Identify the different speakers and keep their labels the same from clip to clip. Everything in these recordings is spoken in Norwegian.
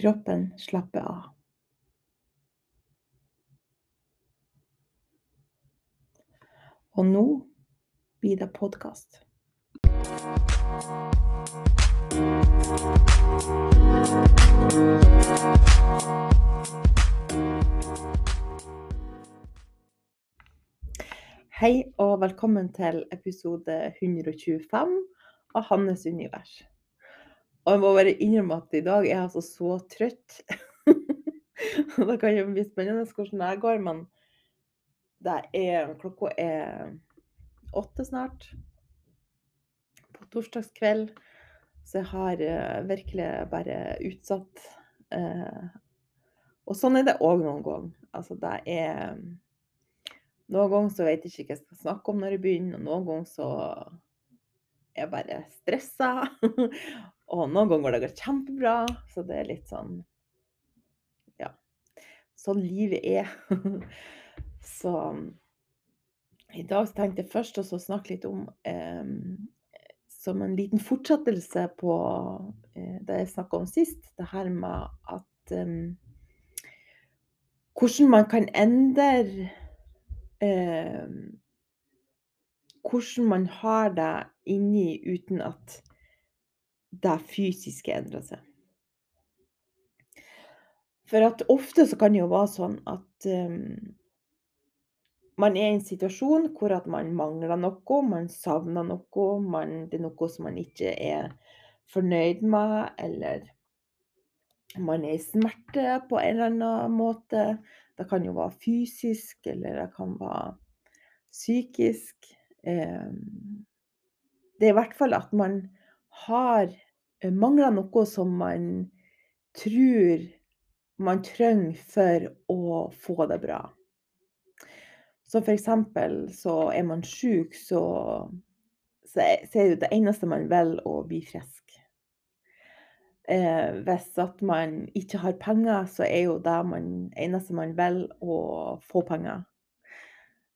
Speaker 1: Kroppen slapper av. Og nå blir det podkast. Hei og velkommen til episode 125 av Hannes univers. Og jeg må bare innrømme at i dag er jeg altså så trøtt. det kan jo bli spennende hvordan det går, men det er, klokka er åtte snart på torsdagskveld. Så jeg har uh, virkelig bare utsatt. Uh, og sånn er det òg noen ganger. Altså det er Noen ganger så vet jeg ikke hva jeg skal snakke om når jeg begynner, og noen ganger så er jeg bare stressa. Og noen ganger det går kjempebra, så det er litt sånn Ja. Sånn livet er. så i dag tenkte jeg først å snakke litt om eh, Som en liten fortsettelse på eh, det jeg snakka om sist, det her med at eh, Hvordan man kan endre Hvordan man har det inni uten at det fysiske endrer seg. For at ofte så kan det jo være sånn at um, man er i en situasjon hvor at man mangler noe, man savner noe, man, det er noe som man ikke er fornøyd med, eller man er i smerte på en eller annen måte. Det kan jo være fysisk, eller det kan være psykisk. Um, det er i hvert fall at man har mangler noe som man tror man trenger for å få det bra. For eksempel så er man sjuk, så, så er det eneste man vil å bli frisk. Eh, hvis at man ikke har penger, så er jo det man, eneste man vil å få penger.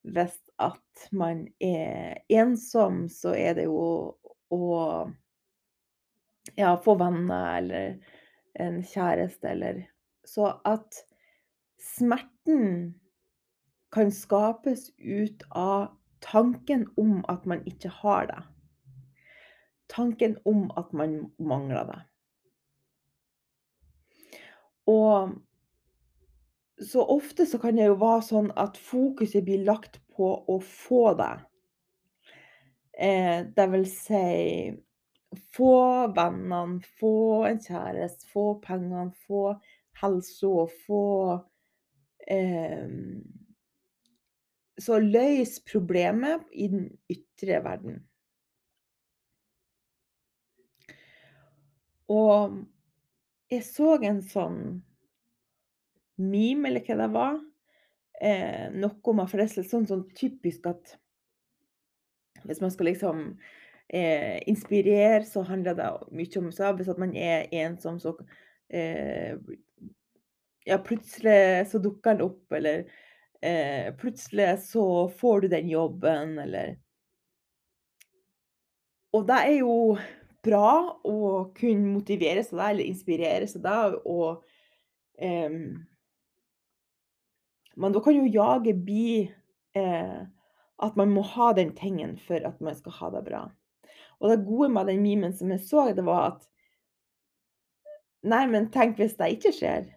Speaker 1: Hvis at man er ensom, så er det jo å ja, få venner eller en kjæreste eller Så at smerten kan skapes ut av tanken om at man ikke har det. Tanken om at man mangler det. Og så ofte så kan det jo være sånn at fokuset blir lagt på å få det. Eh, det vil si få vennene, få en kjæreste, få pengene, få helsa, få eh, Så løs problemet i den ytre verden. Og jeg så en sånn meme, eller hva det var. Eh, noe med For det er sånn, sånn typisk at hvis man skal liksom eh, inspirere, så handler det mye om så Hvis man er ensom, så eh, Ja, plutselig så dukker den opp, eller eh, plutselig så får du den jobben, eller Og det er jo bra å kunne motivere seg da, eller inspirere seg da, og eh, Men da kan jo jaget bli eh, at man må ha den tingen for at man skal ha det bra. Og det gode med den memen som jeg så, det var at Nei, men tenk hvis det ikke skjer?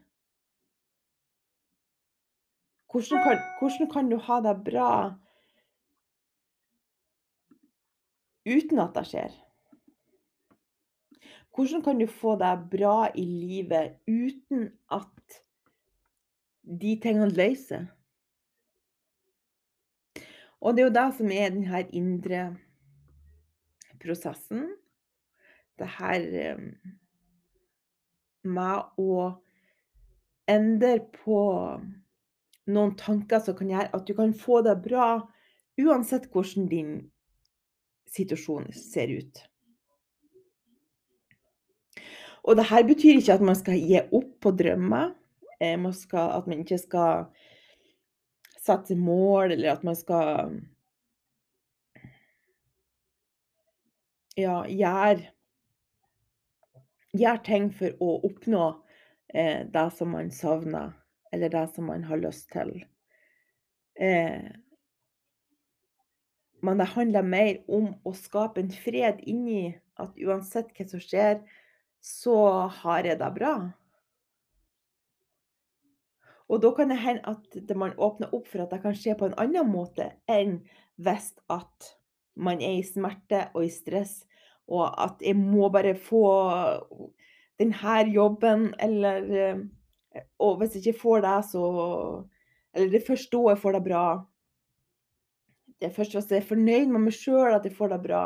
Speaker 1: Hvordan kan, hvordan kan du ha det bra uten at det skjer? Hvordan kan du få deg bra i livet uten at de tingene løser? Og det er jo det som er denne indre prosessen. Det her eh, med å endre på noen tanker som kan gjøre at du kan få det bra uansett hvordan din situasjon ser ut. Og det her betyr ikke at man skal gi opp på drømmer. Eh, man skal, at man ikke skal sette mål, eller at man skal ja, gjøre gjør ting for å oppnå eh, det som man savner, eller det som man har lyst til. Eh, men det handler mer om å skape en fred inni at uansett hva som skjer, så har jeg det bra. Og da kan det hende at man åpner opp for at det kan skje på en annen måte enn hvis at man er i smerte og i stress, og at jeg må bare få denne jobben, eller eh, Og hvis jeg ikke får det, så Eller det er først da jeg får det bra. Det er først hvis jeg er fornøyd med meg sjøl at jeg får det bra.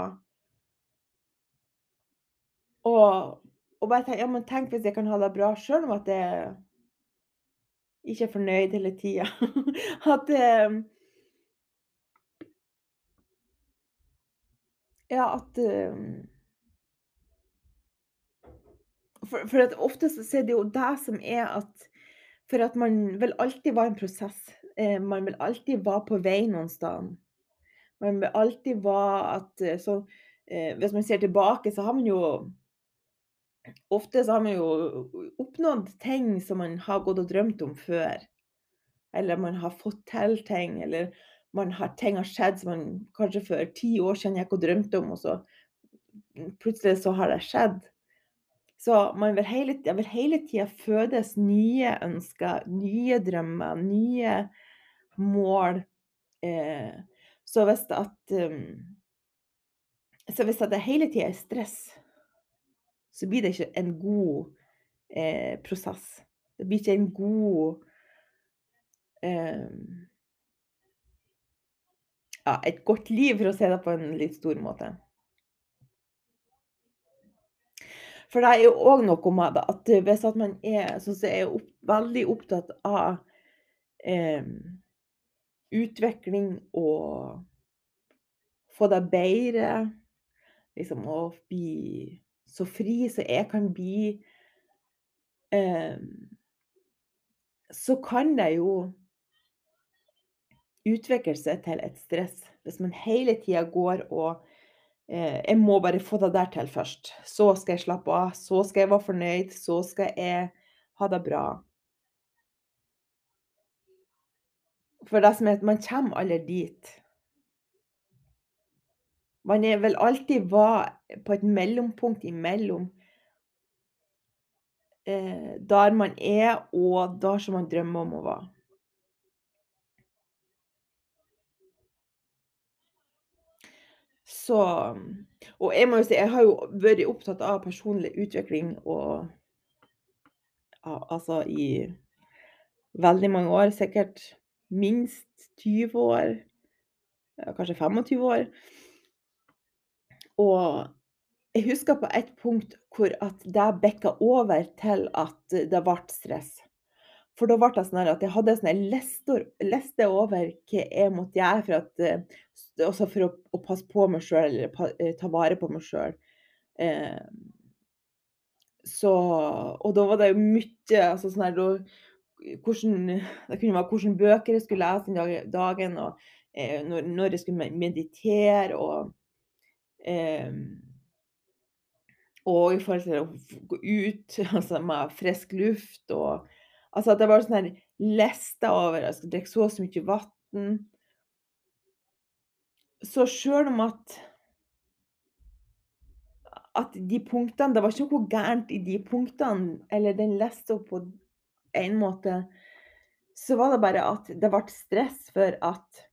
Speaker 1: Og, og bare tenk, ja, men tenk hvis jeg kan ha det bra sjøl om at jeg ikke er fornøyd hele tida. At eh, Ja, at eh, For, for ofte så er det jo det som er at For at man vil alltid være en prosess. Eh, man vil alltid være på vei noen sted. Man vil alltid være at eh, så eh, Hvis man ser tilbake, så har man jo Ofte så har man jo oppnådd ting som man har gått og drømt om før. Eller man har fått til ting, eller man har, ting har skjedd som man kanskje for ti år siden gikk og drømte om, og så plutselig så har det skjedd. Så vil hele, jeg vil hele tida fødes nye ønsker, nye drømmer, nye mål. Eh, så hvis at um, Så hvis det hele tida er stress, så blir det ikke en god eh, prosess. Det blir ikke en god eh, Ja, et godt liv, for å si det på en litt stor måte. For det er jo òg noe med at hvis at man er sånn som jeg er opp, veldig opptatt av eh, utvikling og få det bedre, liksom å bli så fri som jeg kan bli, eh, så kan det jo utvikle seg til et stress. Hvis man hele tida går og jeg må bare få det der til først. Så skal jeg slappe av, så skal jeg være fornøyd, så skal jeg ha det bra. For det som er at man kommer aldri dit. Man vel alltid være på et mellompunkt imellom eh, der man er, og der som man drømmer om å være. Så Og jeg må jo si, jeg har jo vært opptatt av personlig utvikling og altså i veldig mange år, sikkert minst 20 år, kanskje 25 år. Og jeg husker på et punkt hvor at det bikka over til at det ble stress. For da ble det sånn at jeg hadde en liste, liste over hva jeg måtte gjøre for at også for å, å passe på meg sjøl, eller pa, ta vare på meg sjøl. Eh, så Og da var det jo mye altså sånn her da hvordan, Det kunne være hvilke bøker jeg skulle lese den dagen, og eh, når, når, jeg skulle meditere, og eh, Og i forhold til å gå ut altså med frisk luft og Altså at jeg var sånn liste over Jeg skal drikke så og så mye vann. Så sjøl om at at de punktene Det var ikke noe gærent i de punktene, eller den lista på en måte. Så var det bare at det ble stress for at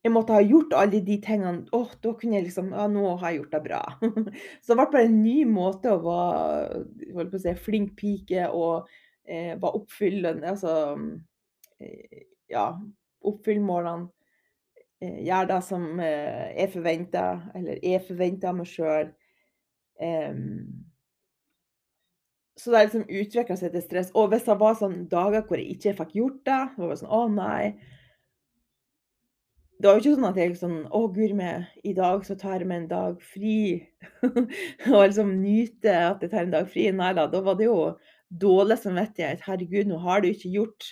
Speaker 1: jeg måtte ha gjort alle de tingene. Å, da kunne jeg liksom Ja, nå har jeg gjort det bra. Så det ble bare en ny måte å være å si, flink pike og eh, være oppfyllende Altså eh, ja, oppfylle målene. Eh, gjøre det som eh, er forventa, eller er forventa av meg sjøl. Um, så det liksom utvikla seg til stress. Og hvis det var sånn dager hvor jeg ikke fikk gjort det, så var det sånn Å, nei. Det var jo ikke sånn at jeg sånn Å, guri i dag så tar jeg meg en dag fri. og liksom nyte at jeg tar en dag fri. Nei da, da var det jo dårlig samvittighet. Herregud, nå har du ikke gjort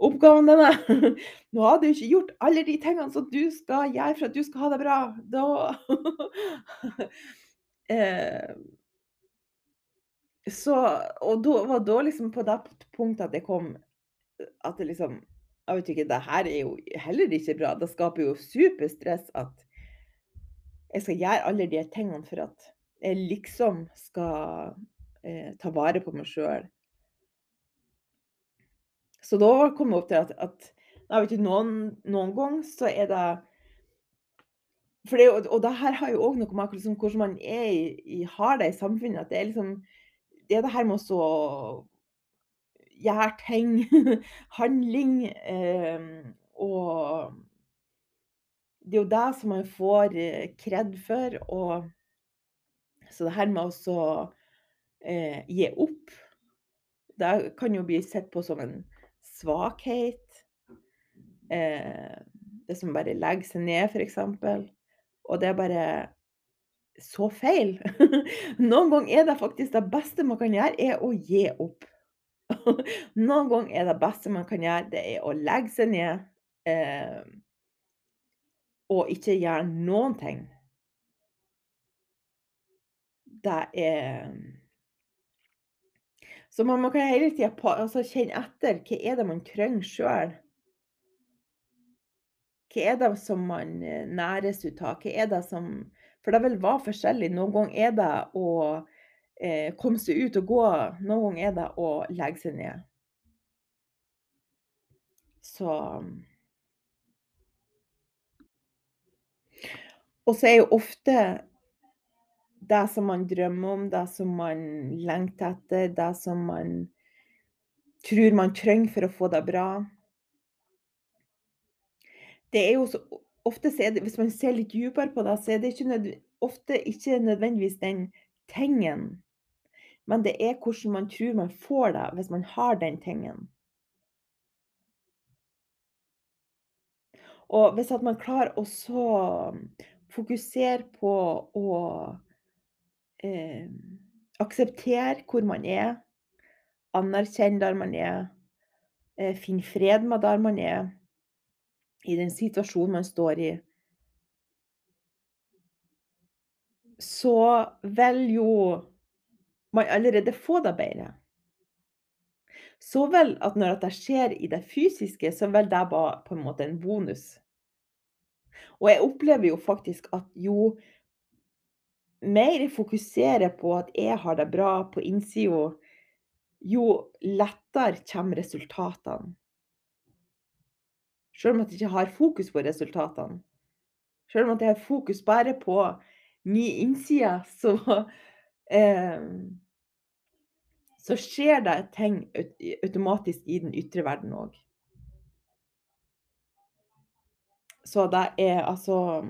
Speaker 1: oppgaven dine. Nå har du ikke gjort alle de tingene som du skal gjøre for at du skal ha det bra. Da eh, så Og da var da liksom på det punktet at det kom At det liksom Jeg vet ikke, det her er jo heller ikke bra. Det skaper jo superstress at jeg skal gjøre alle de tingene for at jeg liksom skal eh, ta vare på meg sjøl. Så da kom jeg opp til at, at jeg vet ikke, noen, noen ganger så er det for det, og det her har jo òg noe med hvordan man er i, i, har det i samfunnet. At det er liksom det er det her med å gjøre ting, handling, eh, og det er jo det som man får eh, kred for. Og så det her med å eh, gi opp, det kan jo bli sett på som en svakhet. Eh, det som bare legger seg ned, f.eks. Og det er bare så feil. Noen ganger er det faktisk det beste man kan gjøre, er å gi opp. Noen ganger er det beste man kan gjøre, det er å legge seg ned eh, og ikke gjøre noen ting. Det er Så man, kan hele tida altså, kjenne etter hva er det man trenger sjøl. Hva er det som man eh, næres ut av? Hva er det som for det vil være forskjellig. Noen ganger er det å eh, komme seg ut og gå, noen ganger er det å legge seg ned. Så Og så er jo ofte det som man drømmer om, det som man lengter etter, det som man tror man trenger for å få det bra. Det er jo så ofte så det Hvis man ser litt dypere på det, så er det ikke ofte ikke nødvendigvis den tingen, men det er hvordan man tror man får det hvis man har den tingen. Og hvis at man klarer å så fokusere på å eh, akseptere hvor man er, anerkjenne der man er, eh, finne fred med der man er i den situasjonen man står i, så vil jo man allerede få det bedre. Så vel at når det skjer i det fysiske, så vil det bare på en måte en bonus. Og jeg opplever jo faktisk at jo mer jeg fokuserer på at jeg har det bra på innsida, jo lettere kommer resultatene. Selv om jeg ikke har fokus på resultatene. Selv om jeg har fokus bare på min innside, så eh, Så skjer det ting automatisk i den ytre verden òg. Så det er altså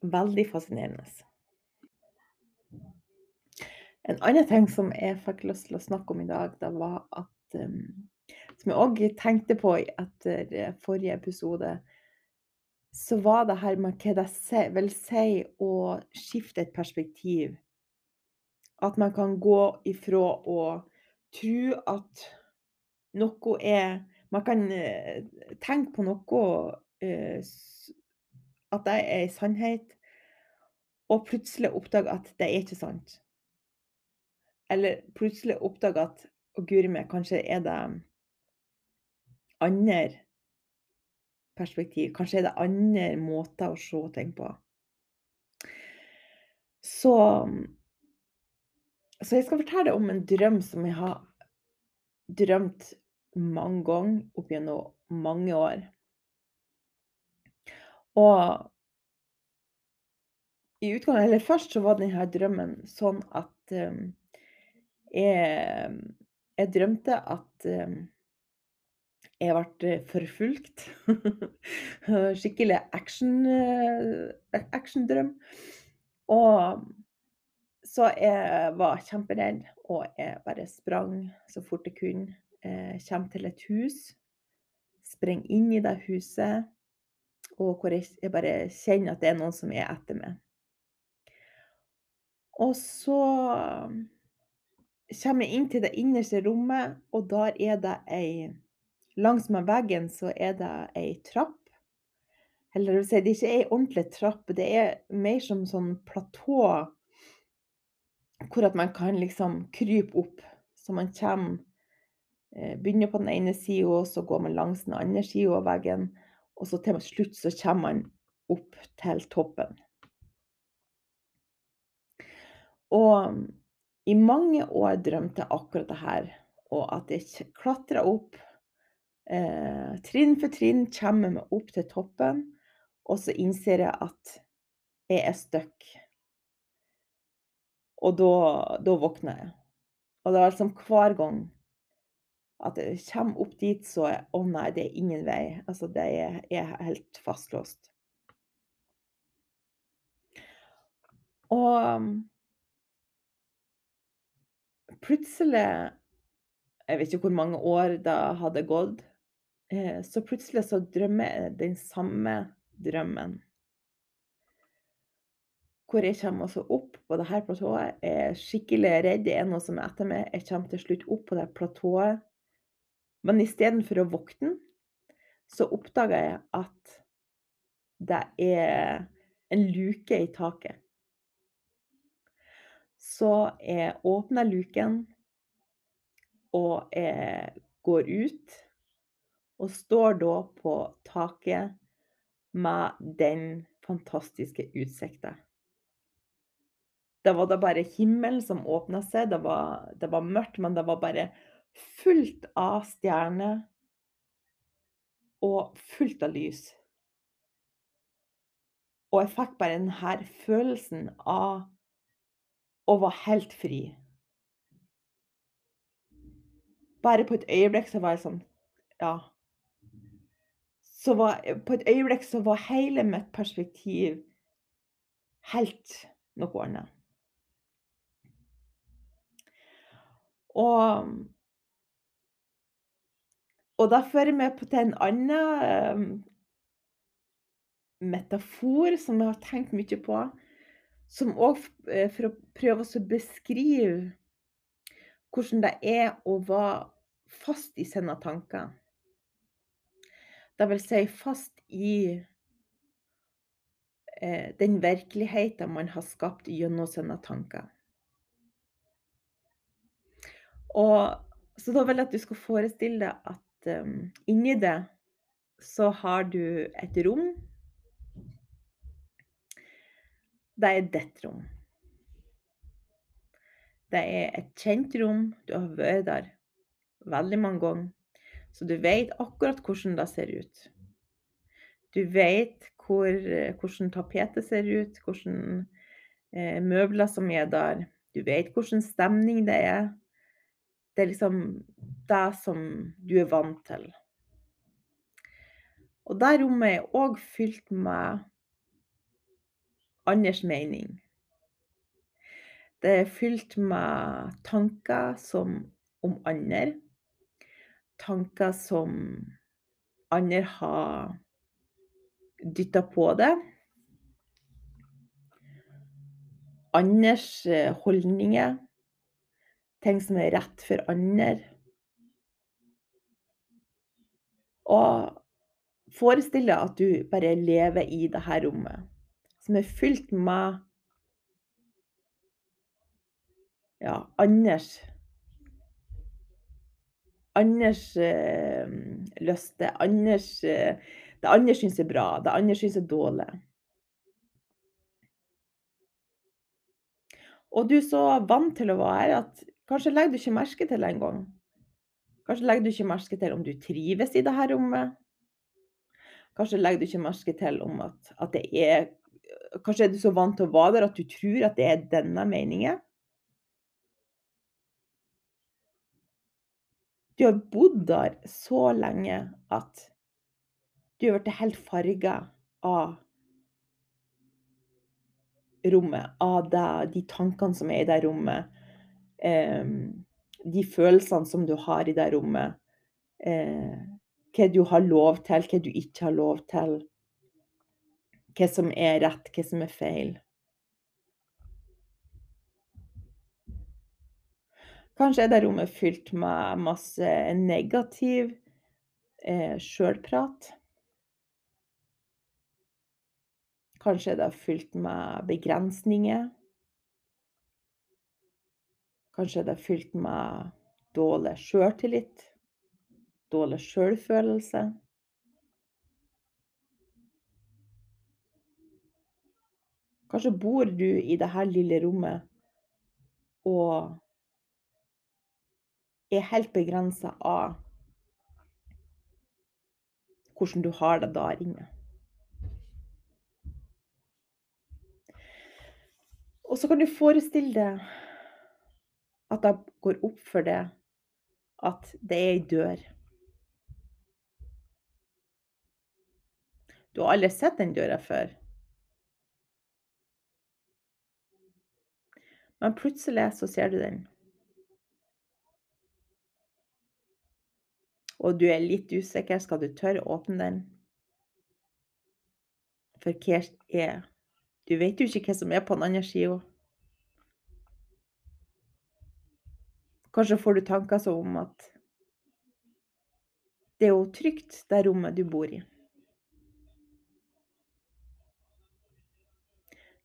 Speaker 1: Veldig fascinerende. En annen ting som jeg fikk lyst til å snakke om i dag, det var at um, Som jeg òg tenkte på etter forrige episode, så var det her med hva det vil si å skifte et perspektiv. At man kan gå ifra å tro at noe er Man kan uh, tenke på noe uh, At det er en sannhet, og plutselig oppdage at det er ikke sant. Eller plutselig oppdage at å guri meg, kanskje er det andre perspektiv. Kanskje er det andre måter å se ting på. Så Så jeg skal fortelle om en drøm som jeg har drømt mange ganger opp gjennom mange år. Og i utgangen Eller først så var denne drømmen sånn at um, jeg, jeg drømte at um, jeg ble forfulgt. Skikkelig action, actiondrøm. Og så jeg var kjemperedd, og jeg bare sprang så fort jeg kunne. Jeg kommer til et hus, springer inn i det huset, og hvor jeg bare kjenner at det er noen som er etter meg. Og så kommer jeg inn til det innerste rommet, og der er det ei Langsmed veggen så er det ei trapp. Eller det si, det er ikke ei ordentlig trapp, det er mer som sånn platå hvor at man kan liksom krype opp. Så man kommer Begynner på den ene sida, så går man langs den andre sida av veggen. Og så til slutt så kommer man opp til toppen. Og i mange år drømte jeg akkurat det her, og at jeg klatra opp eh, trinn for trinn, kommer meg opp til toppen, og så innser jeg at jeg er stuck. Og da, da våkner jeg. Og det er liksom hver gang at jeg kommer opp dit, så Å nei, det er ingen vei. Altså, det er, jeg er helt fastlåst. Og plutselig Jeg vet ikke hvor mange år det hadde gått. Så plutselig så drømmer jeg den samme drømmen. Hvor jeg kommer også opp på det her platået. Jeg er skikkelig redd. Det er noe som er etter meg. Jeg kommer til slutt opp på det platået. Men istedenfor å våkne, så oppdager jeg at det er en luke i taket. Så jeg åpner luken, og jeg går ut. Og står da på taket med den fantastiske utsikta. Det var da bare himmelen som åpna seg. Det var, det var mørkt, men det var bare fullt av stjerner. Og fullt av lys. Og jeg fikk bare denne følelsen av å være helt fri. Bare på et øyeblikk så var jeg sånn Ja. Så var, på et øyeblikk så var hele mitt perspektiv helt noe annet. Og og da fører vi til en annen metafor som jeg har tenkt mye på. Som òg for å prøve å beskrive hvordan det er å være fast i sine tanker. Det vil si fast i eh, den virkeligheten man har skapt gjennom sine tanker. Og, så da vil jeg at du skal forestille deg at um, inni det så har du et rom. Det er ditt rom. Det er et kjent rom. Du har vært der veldig mange ganger. Så du vet akkurat hvordan det ser ut. Du vet hvor, hvordan tapetet ser ut, hvordan eh, møbler som er der. Du vet hvordan stemning det er. Det er liksom det som du er vant til. Og det rommet er òg fylt med andres mening. Det er fylt med tanker som om andre. Tanker som andre har dytta på det. Andres eh, holdninger. Ting som er rett for andre. Og forestill deg at du bare lever i dette rommet, som er fylt med ja, andres Andres eh, lyster, andres eh, Det andre syns er bra, det andre syns er dårlig. Og du er så vant til å være at kanskje legger du ikke merke til det engang. Kanskje legger du ikke merke til om du trives i dette rommet. Kanskje legger du ikke merke til om at, at det er Kanskje er du så vant til å være der at du tror at det er denne meningen. Du har bodd der så lenge at du har blitt helt farga av rommet, av det, de tankene som er i det rommet. Eh, de følelsene som du har i det rommet. Eh, hva du har lov til, hva du ikke har lov til. Hva som er rett, hva som er feil. Kanskje er det rommet fylt med masse negativ eh, sjølprat. Kanskje er det fylt med begrensninger. Kanskje er det fylt med dårlig sjøltillit, dårlig sjølfølelse. Kanskje bor du i dette lille rommet og er helt begrensa av hvordan du har det der inne. Og så kan du forestille deg at det går opp for deg at det er ei dør. Du har aldri sett den døra før. Men plutselig så ser du den. Og du er litt usikker. Skal du tørre å åpne den? For hva er Du vet jo ikke hva som er på den andre sida. Kanskje får du tanker som om at det er jo trygt, det rommet du bor i.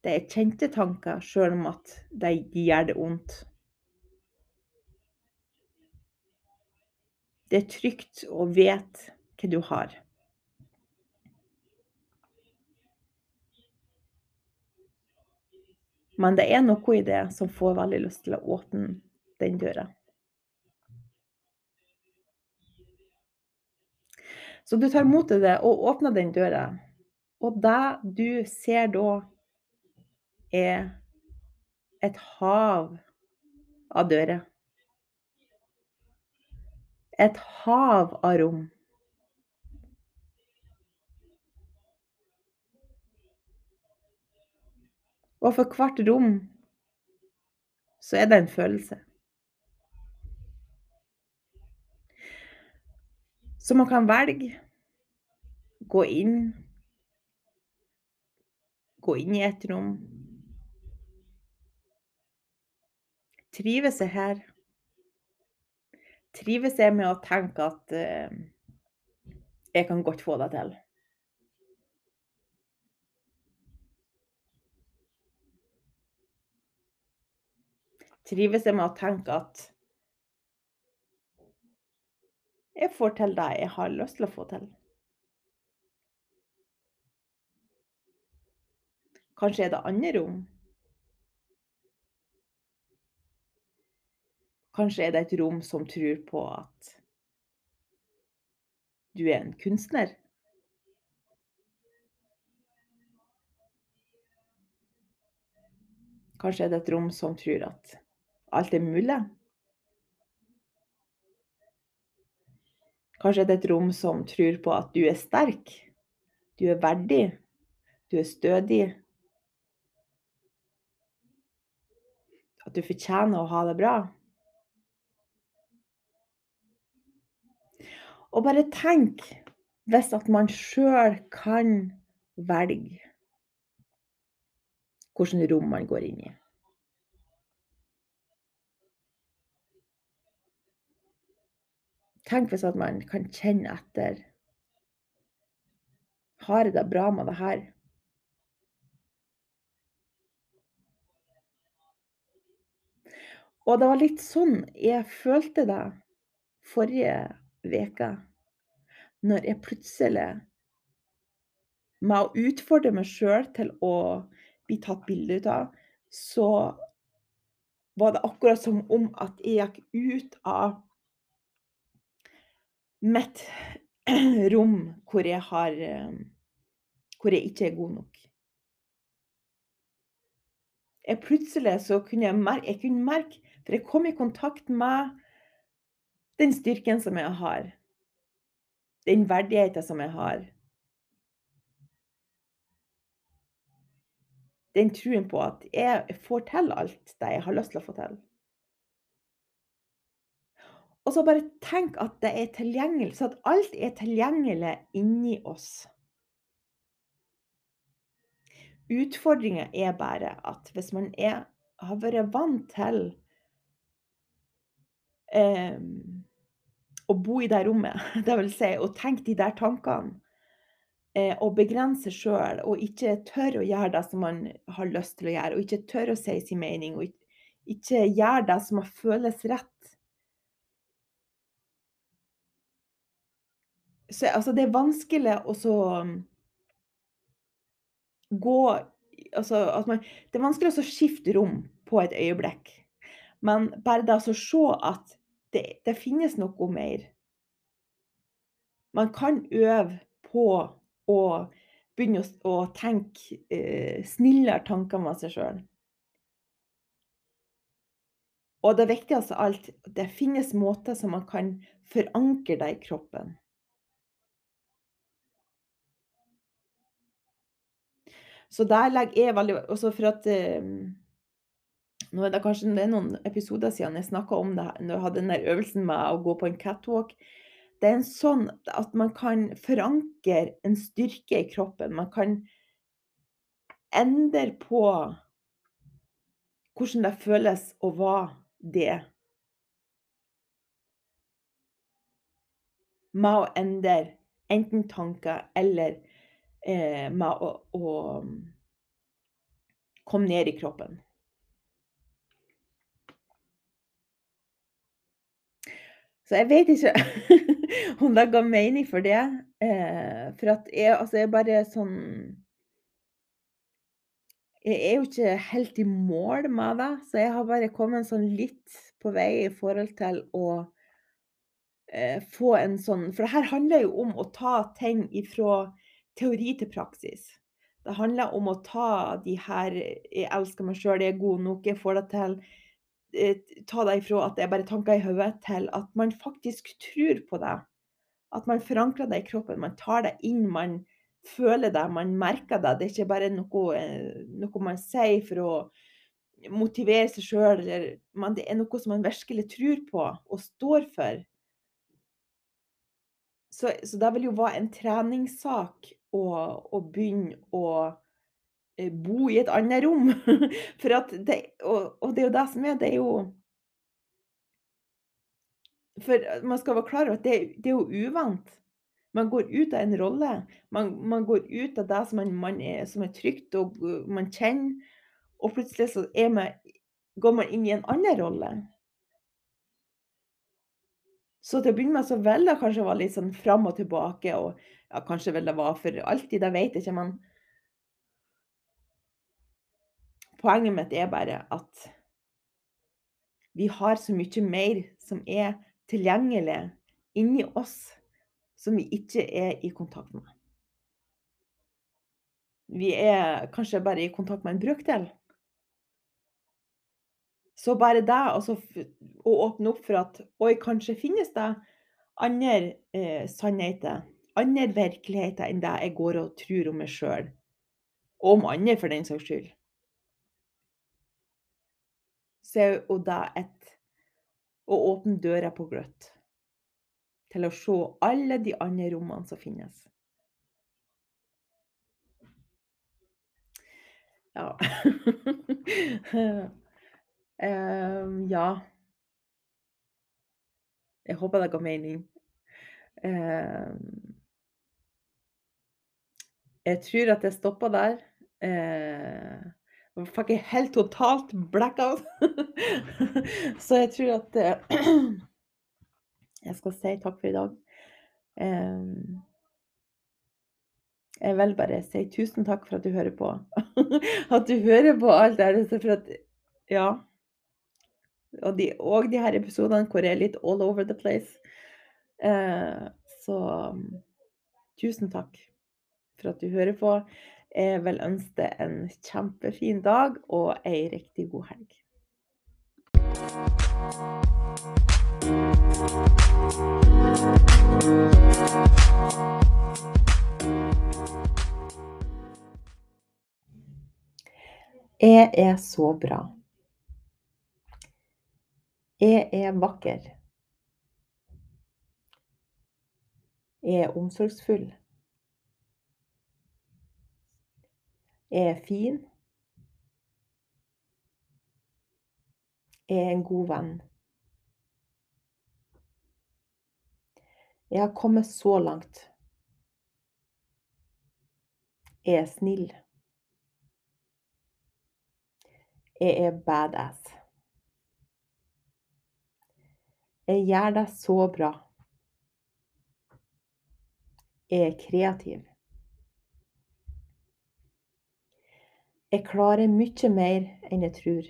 Speaker 1: Det er kjente tanker, sjøl om at de, gjør det vondt. Det er trygt å vite hva du har. Men det er noe i det som får veldig lyst til å åpne den døra. Så du tar mot til det og åpner den døra. Og det du ser da, er et hav av dører. Et hav av rom. Og for hvert rom så er det en følelse. Så man kan velge gå inn Gå inn i et rom. Trives jeg her? Trives jeg med å tenke at uh, jeg kan godt få det til? Trives jeg med å tenke at jeg får til det jeg har lyst til å få til. Kanskje er det andre rom? Kanskje er det et rom som tror på at du er en kunstner? Kanskje er det et rom som tror at alt er mulig? Kanskje er det et rom som tror på at du er sterk, du er verdig, du er stødig. At du fortjener å ha det bra. Og bare tenk hvis at man sjøl kan velge hvilket rom man går inn i. Tenk hvis at man kan kjenne etter. Har jeg det bra med det her? Og det var litt sånn jeg følte det forrige uke. Når jeg plutselig Med å utfordre meg sjøl til å bli tatt bilde av, så var det akkurat som om at jeg gikk ut av mitt rom hvor jeg har Hvor jeg ikke er god nok. Jeg plutselig så kunne jeg merke Jeg kunne merke For jeg kom i kontakt med den styrken som jeg har. Den verdigheten som jeg har. Den troen på at jeg får til alt det jeg har lyst til å få til. Og så bare tenk at det er tilgjengelig, så at alt er tilgjengelig inni oss. Utfordringa er bare at hvis man er, har vært vant til eh, å bo i det rommet, det vil si å tenke de der tankene, eh, og begrense sjøl, og ikke tørre å gjøre det som man har lyst til å gjøre, og ikke tørre å si sin mening, og ikke gjøre det som føles rett så, altså, det er vanskelig å så gå altså, at man, Det er vanskelig å skifte rom på et øyeblikk. Men bare det å se at det, det, finnes noe mer. Man kan øve på å begynne å, å tenke eh, snillere tanker med seg sjøl. Og det viktigste av alt, det finnes måter som man kan forankre det i kroppen. Så der legger jeg veldig Også for at um, Nå er det kanskje det er noen episoder siden jeg snakka om det når jeg hadde den der øvelsen med å gå på en catwalk. Det er en sånn at man kan forankre en styrke i kroppen. Man kan endre på hvordan det føles å være det. Med å endre enten tanker eller eh, med å, å komme ned i kroppen. Så jeg vet ikke om det ga mening for det. Eh, for at jeg, altså jeg bare sånn Jeg er jo ikke helt i mål med det, så jeg har bare kommet sånn litt på vei i forhold til å eh, få en sånn For det her handler jo om å ta ting ifra teori til praksis. Det handler om å ta de her 'jeg elsker meg sjøl, jeg er god nok, jeg får det til', ta det ifra at det er bare tanker i hodet, til at man faktisk tror på det. At man forankrer det i kroppen, man tar det inn, man føler det, man merker det. Det er ikke bare noe, eh, noe man sier for å motivere seg sjøl, det er noe som man virkelig tror på og står for. Så, så det vil jo være en treningssak å, å begynne å eh, bo i et annet rom. For at det og, og det er jo det som er, det er jo For man skal være klar over at det, det er jo uvant. Man går ut av en rolle. Man, man går ut av det som, man, man er, som er trygt og man kjenner, og plutselig så man, går man inn i en annen rolle. Så til å begynne med så vil det kanskje være litt sånn fram og tilbake, og ja, kanskje vil det være for alltid, det vet jeg ikke, men Poenget mitt er bare at vi har så mye mer som er tilgjengelig inni oss, som vi ikke er i kontakt med. Vi er kanskje bare i kontakt med en brøkdel. Så bare det altså, å åpne opp for at oi, kanskje finnes det andre eh, sannheter, andre virkeligheter enn det jeg går og tror om meg sjøl. Og om andre, for den saks skyld. Så er jo da et å åpne døra på gløtt. Til å se alle de andre rommene som finnes. Ja. um, ja. Jeg håper det ga mening. Um, jeg tror at jeg stopper der. Uh, fikk jeg helt totalt blackout. Så jeg tror at uh, jeg skal si takk for i dag. Jeg vil bare si tusen takk for at du hører på. at du hører på alt det. For at Ja. Og de, og de her episodene hvor jeg er litt all over the place. Uh, så tusen takk for at du hører på. Jeg vil ønske en kjempefin dag og ei riktig god helg. Jeg er så bra. Jeg er vakker. Jeg er omsorgsfull. Er fin. Jeg er en god venn. Jeg har kommet så langt. Jeg er snill. Jeg er badass. Jeg gjør det så bra. Jeg er kreativ. Jeg klarer mye mer enn jeg tror.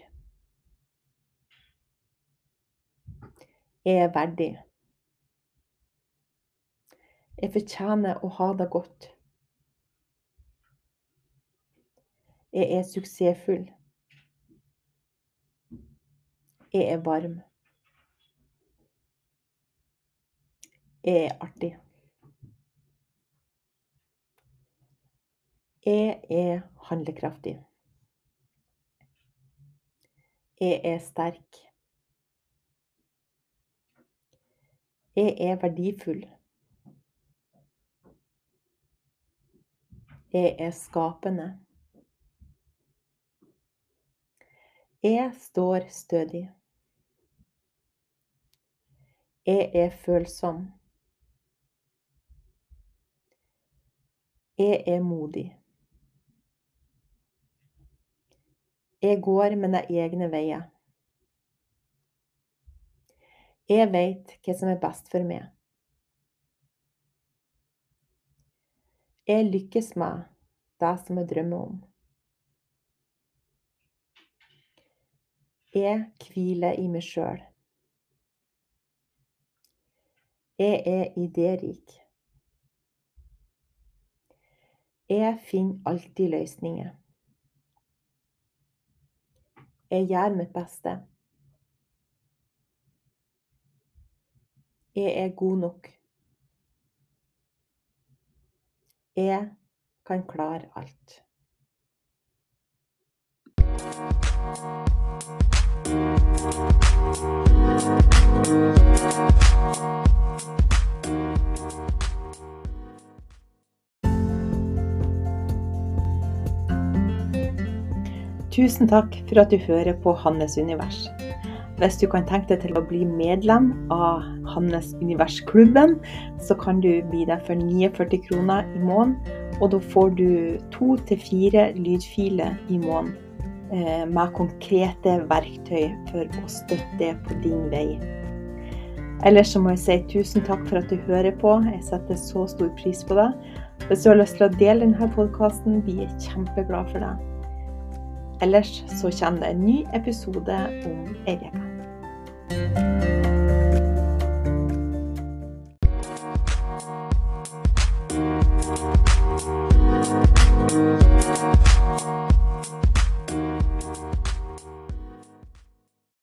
Speaker 1: Jeg er verdig. Jeg fortjener å ha det godt. Jeg er suksessfull. Jeg er varm. Jeg er artig. Jeg er handlekraftig. Jeg er sterk. Jeg er verdifull. Jeg er skapende. Jeg står stødig. Jeg er følsom. Jeg er modig. Jeg går mine egne veier. Jeg veit hva som er best for meg. Jeg lykkes med det som jeg drømmer om. Jeg hviler i meg sjøl. Jeg er idérik. Jeg finner alltid løsninger. Jeg gjør mitt beste. Jeg er god nok. Jeg kan klare alt. Tusen takk for at du hører på Hannes univers. Hvis du kan tenke deg til å bli medlem av Hannes univers-klubben, så kan du bli der for 49 kroner i måneden. Og da får du to til fire lydfiler i måneden eh, med konkrete verktøy for å støtte på din vei. Ellers så må jeg si tusen takk for at du hører på. Jeg setter så stor pris på det. Hvis du har lyst til å dele denne podkasten, blir jeg kjempeglad for det. Ellers så kommer det en ny episode om ei